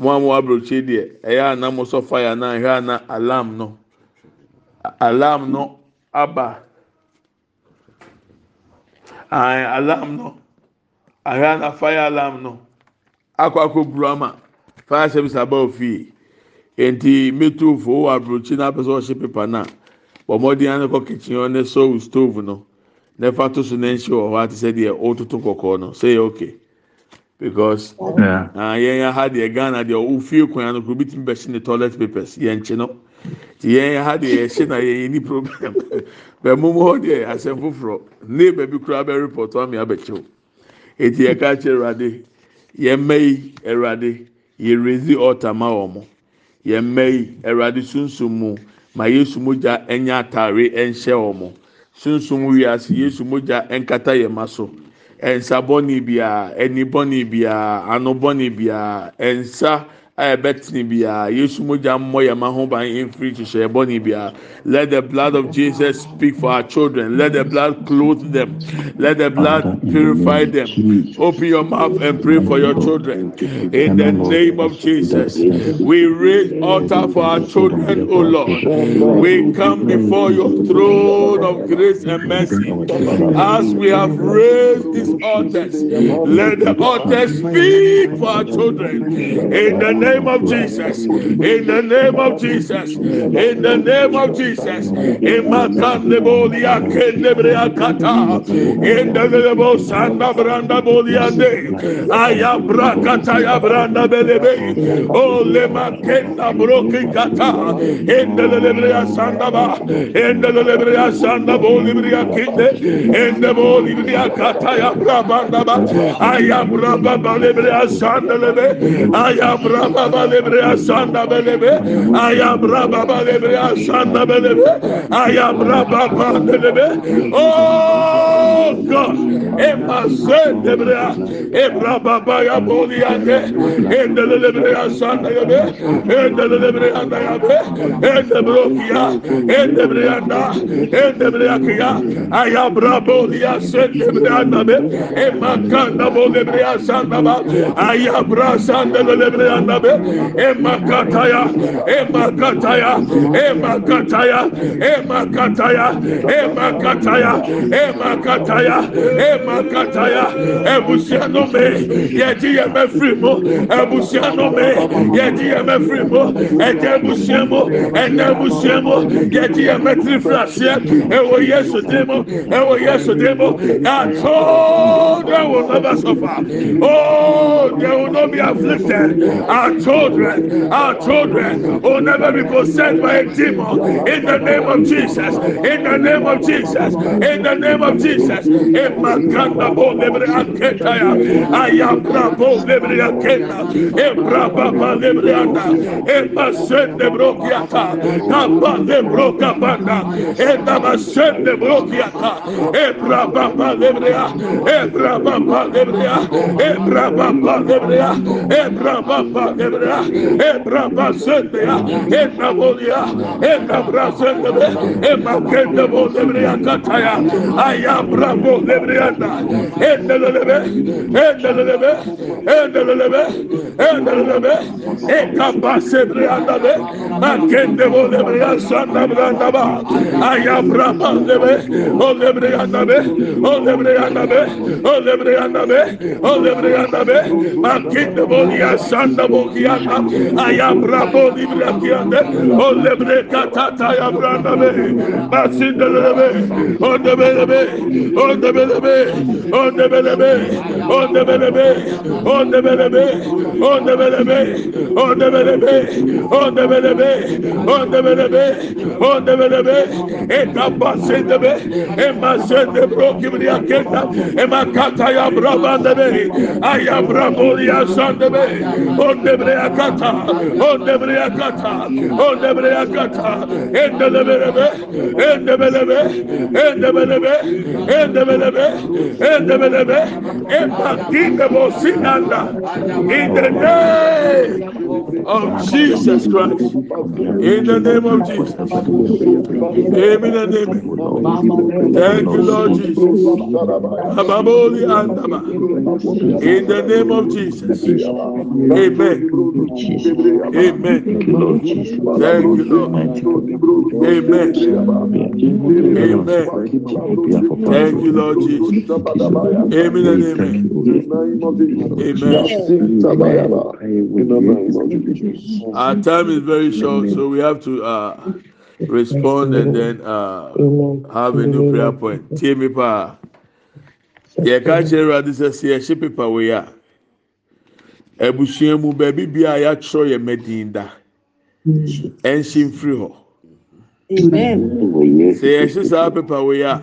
mo a mo aburokye deɛ ɛyɛ ana mo sɔ fire na ɛhwɛ ana alarm no alarm no aba ɛn alarm no ɛhwɛ ana fire alarm no akɔ akɔ buru ama. Fire service aba ofie nti metu fo wɔ aburokyi na apɛ sɛ ɔhyɛ pepa na. Bɔmɔden ano kɔ kitchen hɔ ne sɔw stove no. Ne fa to so ne nhyɛ wɔ hɔ ate sɛ deɛ ɔtoto kɔkɔɔ no. Sɛ yɛ okay. Because
Yeah.
ah yɛn yɛ ha deɛ ghana deɛ ofie kwan no kuro bi ti bɛhyɛ ne toilet papers. Yɛn nkye no ti yɛn yɛ ha deɛ yɛhyɛ na yɛn yɛ ni problem. Bɛn mu hɔ deɛ asɛm foforɔ neighbor bi kura bɛ report wɔn mi abɛkyew eti yɛ ka kyerɛ ɛwurade yɛn mma yi ɛwurade yɛ raise altar ma wɔn yɛn mma yi ɛwurade sunsun mu ma yesu mogya ɛnyɛ ataare ɛnhyɛ wɔn sunsun wiase yesu mogya ɛnkata yɛn ma so. nsa bɔne biara ani bɔne biara ano bɔne biara nsa a ɛbɛtene biara yesu mogya mmɔ yɛn ma ho ban mfiri hyehyɛ bɔnni let the blood of jesus speak for our children let the blood clothe them let the blood purify them open your mouth and pray for your children in the name of jesus we raise altar for our children o lord we come before your throne of grace and mercy as we have raised these altars let the altars speak for our children in the name of Jesus. In the name of Jesus. In the name of Jesus. Imakande bolia kendebrea kata. In the of Sanda Branda Boliande. Ayabra kata ya branda belebe. Oh lema kenda broki kata. In the lebrea sanda ba. In the lebrea sanda bolibria kinde. In the bolibria kata ya brabanda ba. Ayabra baba lebrea sanda lebe. Ayabra baba lebre asanda belebe. Ayabra baba lebre asanda belebe. Ayabra baba belebe. Oh God. Emasen debrea. Ebra baba ya boliande. Endele lebre asanda yabe. Endele lebre anda yabe. Ende brokia. Ende breanda. Ende breakia. Ayabra bolia sen debreanda be. Emakanda bolia sanda ba. Ayabra sanda lebreanda Emakataya, Emakataya, Emakataya, Emakataya, Emakataya, Emakataya, Emakataya, Ebusianome, Yedieme Frimo, Ebusianome, Yedieme Frimo, Edebusiamo, Edebusiamo, Yedieme Trifrasia, Ewo Yesu Demo, Ewo Yesu Demo, that children will never suffer. Oh, they will not be afflicted. Our children, our children will never be possessed by a demon. In the name of Jesus. In the name of Jesus. In the name of Jesus. Emakanda bo lebre aketaya. Ayabra bo lebre aketa. Ebra baba lebre anda. Eba sende brokiata. Kapa lebro kapanda. Enda basende brokiata. Ebra baba lebrea. Ebra baba lebrea. Ebra baba lebrea. Ebra baba lebrea. sebra, ebra basendra, ebra bolia, ebra brasendra, ebra kende bolemre yakataya, aya bra bolemre yanda, endelelebe, endelelebe, endelelebe, endelelebe, eka basebre yanda be, akende bolemre yasanda branda ba, aya bra bolemre, bolemre yanda be, bolemre yanda be, bolemre yanda be, bolemre yanda be, akende bolia sanda bolemre brakianda ayam rabodi brakianda olle brekatata ayam ranabe basindelebe onde belebe onde belebe onde belebe onde belebe onde belebe onde belebe onde belebe onde belebe onde belebe onde belebe etabasendebe emasende brokibriaketa emakata ayam rabandebe ayam rabodi asandebe onde debreya on debreya kata, on debreya kata, en de belebe, en de belebe, en de belebe, en de belebe, en de belebe, en patinde bosinanda, in the name of Jesus Christ, in the name of Jesus, amen and amen. Thank you, Lord Jesus. In the name of Jesus. Amen. Amen. Thank you, Lord. Amen. Amen. Thank you, Lord Jesus. Amen and amen. Amen. Our time is very short, so we have to uh, respond and then uh, have a new prayer point. Tie me pa. Yɛ ka kyerɛ Awurade sɛ sɛ yɛhyɛ pepa wei a, abusua mu baabi bia a yɛatwerɛ yɛ mɛdin da. Ɛnhyɛ mfiri hɔ. Sɛ yɛhyɛ saa pepa wei a,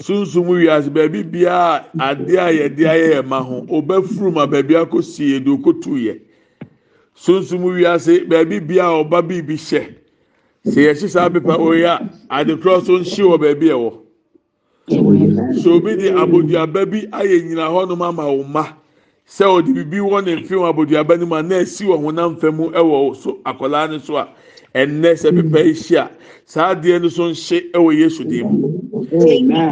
sunsun wiase baabi bia adeɛ a yɛde ayɛ yɛ ma ho, ɔbɛfuru ma baabi akɔsi yɛ de okotu yɛ. Sunsun wiase baabi bia a ɔba biribi hyɛ. Sɛ yɛhyɛ saa pepa wei a, adekorɔ so nhyɛ wɔ baabi ɛwɔ. sɛ obi de aboduaba bi ayɛ nyina hɔnom ama wo ma sɛ ɔde bibi wɔ ne mfe wɔ aboduaba no mu a na esi wɔ honam fam ɛwɔ so akwadaa no so a ɛnnɛ sɛ pepa yi hyia saa adeɛ no so nhye ɛwɔ yesu dim mu.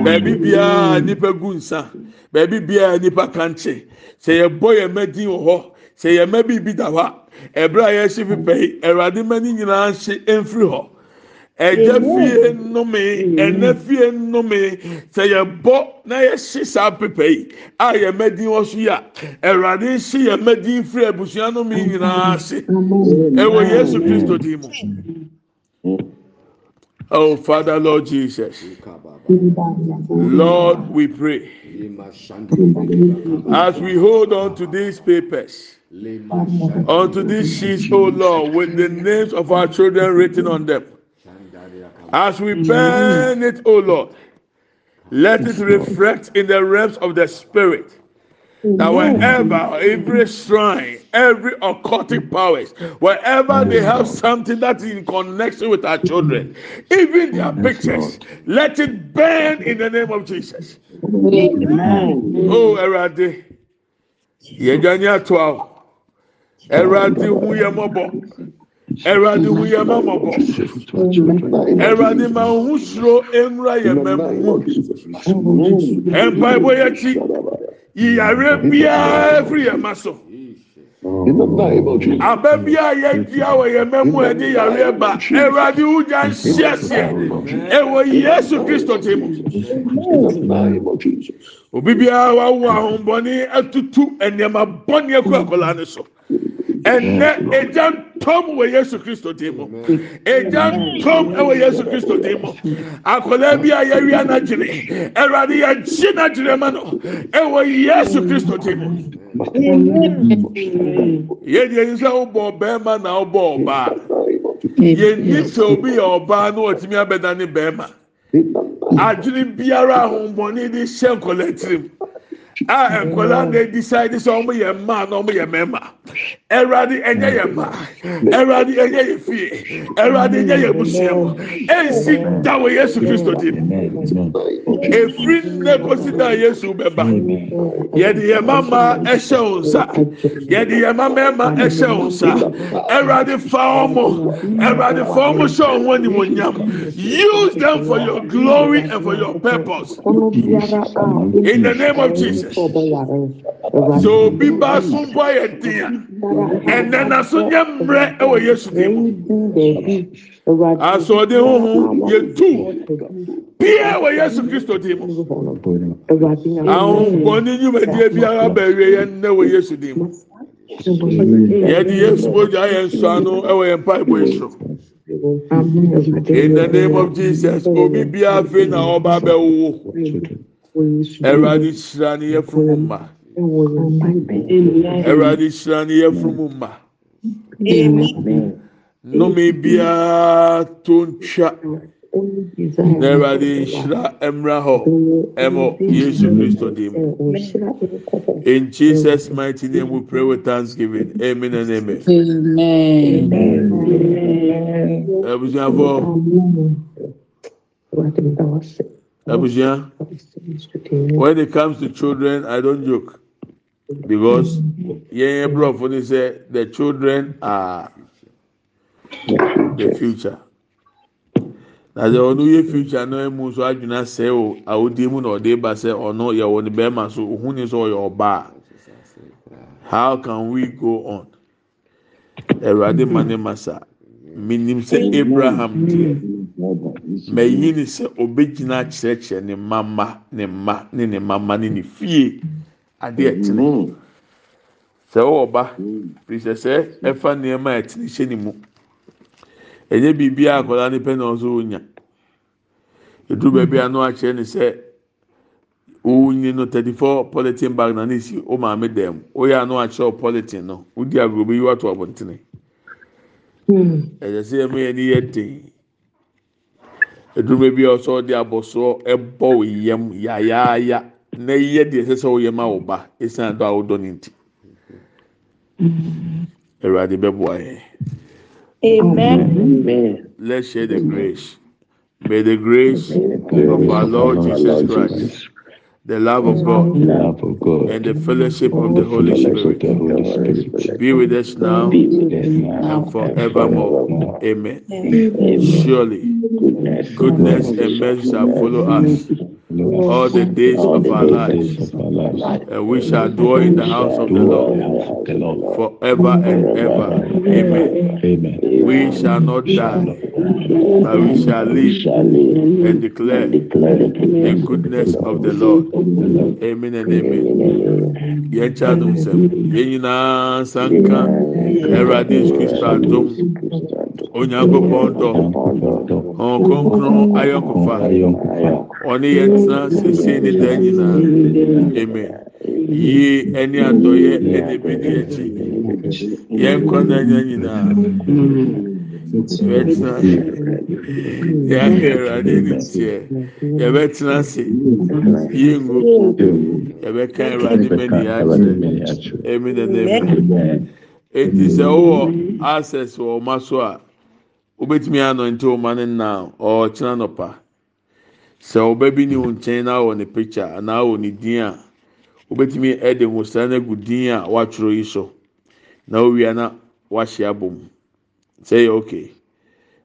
Baabi biara nipa gu nsa baabi biara nipa kankye sɛ yɛbɔ yɛn mɛ din wɔ hɔ sɛ yɛn mɛ biribi da hɔ a ɛbrɛ a yɛhyɛ pepa yi ɛwurade mɛ ne nyinaa nhye mfiri hɔ. Ɛgya fie nnome ɛnɛ fie nnome sɛ yɛbɔ na yɛhye saa pepa yi a yɛ mɛdin wɔ so yi a awurade nhye yɛ mɛdin firi abusua nnome nyinaa ase ɛwɔ yesu kristo din mu oh father lord jesus. Lord we pray. As we hold on to these papers onto these sheets oh lord with the names of our children written on them as we burn it oh lord let it reflect in the realms of the spirit that wherever every shrine, every occultic powers, wherever they have something that is in connection with our children, even their pictures, let it burn in the name of Jesus. Oh, Erade, yẹjani ato awo, Erade Ẹ̀rọ̀dì wù yẹn mọ́ mọ̀ bọ̀. Ẹ̀rọ̀dì máa ń hu suro ewúrẹ́ yẹn mẹ́ mú. Ẹ̀mpa ẹ̀bọ yẹn ti ìyàrá bíyà firi yẹn máa sọ. Abẹ́ bíyà yẹn di àwọ̀ yẹn mẹ́mú ẹ̀ ní ìyàrá ẹ̀ bá. Ẹ̀rọ̀dì wù yẹn ṣí ẹ̀sìn ẹ̀. Ẹ̀wọ̀ Yéṣu Kristo ti mú. Obi bíyà wà wọ àhùnbọ̀nì ẹ̀tútù ẹ̀nìyàmà bọ́ni ẹ̀kọ́ ẹ̀kọ́ ɛnɛ egya ntɔm wɔ yesu kristo ti mu. Egya ntɔm ɛwɔ yesu kristo mu. Akɔla bi a yɛwia n'agyere ɛwurade yɛgye n'agyere ma no ɛwɔ yesu kristo ti mu. Yɛdi ɛni sɛ ɔbɔ bɛrima na ɔbɔ ɔbaa. Yɛni sɛ obi yɛ ɔbaa na ɔtumi abɛda ne bɛrima. Adwene biara ahombɔni de hyɛ nkɔla tirim. A nkɔla na decide sɛ ɔmo yɛ mmaa na ɔmo yɛ mmarima. Ɛwurade ɛnyɛ yɛ mmaa ɛwurade ɛnyɛ yɛ fie. Ɛwurade ɛnyɛ yɛ busua mu. Ɛnsi da wɔ yesu kristo di mu efiri nne kosi da yesu bɛba. Yɛde yɛ mama ɛhyɛ wɔn nsa. Yɛde yɛ mama ɛma ɛhyɛ wɔn nsa. Ɛwurade fa ɔmo. Ɛwurade fa ɔmo hyɛ ɔmo animonyam. Use them for your glory and for your purpose. In the name of jesus sɛ obi ba so mpo ayɛ den a ɛnɛ na so nyɛ mmerɛ ɛwɔ yesu din mu. Asoɔden huhu yɛtu pia wɔ yesu kristo din mu. Ahonkɔni nnwumadie biara bɛwie yɛn nnɛ wɔ yesu din mu. Yɛde yesu mogya yɛn nsɔano ɛwɔ yɛn mpaebɔ yi so in the name of jesus obi biara afei na ɔba bɛwowo ɛwurade hyira ne yɛfunu mu mma ɛwurade hyira ne yɛfunu mu mma nnome biara to ntwa na ɛwurade nhyira mmra hɔ ɛmɔ yesu kristo dim in jesus mighty name we pray with thanksgiving. Amen and amen. abusuafo Abusua, when it comes to children, I don't joke because yẹn yẹn bro fún say the children are the future. Na sɛ ɔno yɛ future no mu nso adwina sɛ o awodie mu na ɔde ba sɛ ɔno yɛ wɔ ne bɛrima so ohun ni sɛ ɔyɛ ɔbaa. How can we go on? ɛwurade adé ma ne ma sa. Minim sɛ abraham deɛ. Mɛyi ni sɛ obegyina kyerɛkyerɛ ne mama ne mma ne ne mama ne ne fie. Adeɛ ɛtene sɛ ɔwɔ ba pisɛ sɛ ɛfa nneɛma a ɛtene hyɛ ne mu. Ɛnyɛ biribi a akwadaa ne pɛ na ɔso onya eduru baabi a no akyerɛ ne sɛ onye no thirty four polythene bag na ne si o maame dɛm oyɛ ano akyerɛ o polythene no. Odi agorɔ bi yi wato abɔntene. Ɛyɛ sɛ ɛmu yɛ ni yɛ den eduru baabi a ɔsɔ ɔde abɔsoɔ ɛbɔ o yam yayaaya na yɛ deɛ ɛsɛ sɛ ɔyɛ ma ɔba esan do a ɔdɔ ne ti ɛwurade bɛboa yɛn.
Amen.
Let's share the grace. May the grace of our Lord Jesus Christ, the love of God,
Love of God.
and the fellowship of the Holy Spirit
the Holy Spirit.
be with us now
with us now
and forevermore. Amen.
Amen.
Surely,
Goodness,
goodness and mercy shall follow us all the days of our lives,
of our lives.
and we shall dwell in the house of the
Dwell in
Lord
the house of the Lord
forever and ever. Amen.
Amen.
We shall not die, but we shall live and declare
the
goodness of the Lord. Amen and amen. Yɛn kyɛ adum sɛm. Yɛn nyinaa sanka Awurade Yesu Kristo adum. Onyankopɔn dɔ. Ɔn kronkron ayɔnkofa. Ɔne yɛn tena sese ne dan nyinaa. Amen. Yie ɛne adɔyɛ ɛna ebi di akyi. Yɛn nkɔ n'anya nyinaa. Yɛbɛtena ase. Yɛahwɛ Awurade anim teɛ. Yɛbɛtena ase. Yɛngu. Yɛbɛka Awurade mɛni akyerɛ. Amen. Amen. eti sɛ wowɔ access wɔ ɔma so a wobɛtumi anɔnte ɔma no na ɔkyerɛ nɔpa sɛ ɔba bi ne wo nkyɛn na wɔ ne picture anaa wɔ ne din a wobɛtumi ɛde nwosra no agu din a watwerɛ yi so na owia na wahyɛ abom sɛ yɛ okay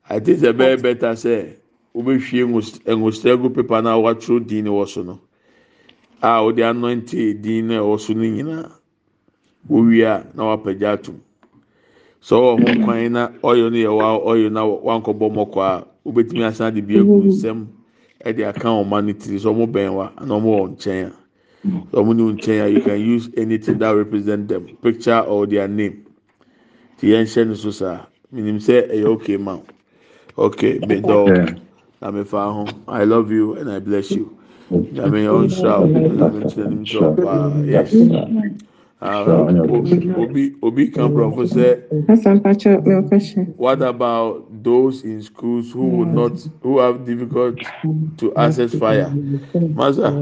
i think sɛ bɛyɛ better sɛ wobɛhwie nwos- nwosra gu paper na watwerɛ din no wɔ so no a wode anɔnte din no a ɛwɔ so no nyinaa wowia na wapagya atum sɛ ɔwɔ ho kwan na ɔyɛ no yɛ wa ɔyɛ na wankɔbɔ mɔkɔ a wobɛtumi asan de bi egu nsɛm ɛde aka ɔma no tiri sɛ ɔmo bɛn wa na ɔmo wɔ nkyɛn a. sɛ ɔmo ne wo nkyɛn a you can use anything that represent them picture or their name. Ti yɛn hyɛ no so saa minim sɛ ɛyɛ okay ma okay me dɔɔ na me fa ho i love you and i bless you. Nyame yɛ ɔnhyira o nyame nkyerɛ nim sɛ ɔpaa yes. Ah, obi obi kan prɔfo sɛ
Asampacho,
what about those in schools who would not who have difficult to access fire? Masa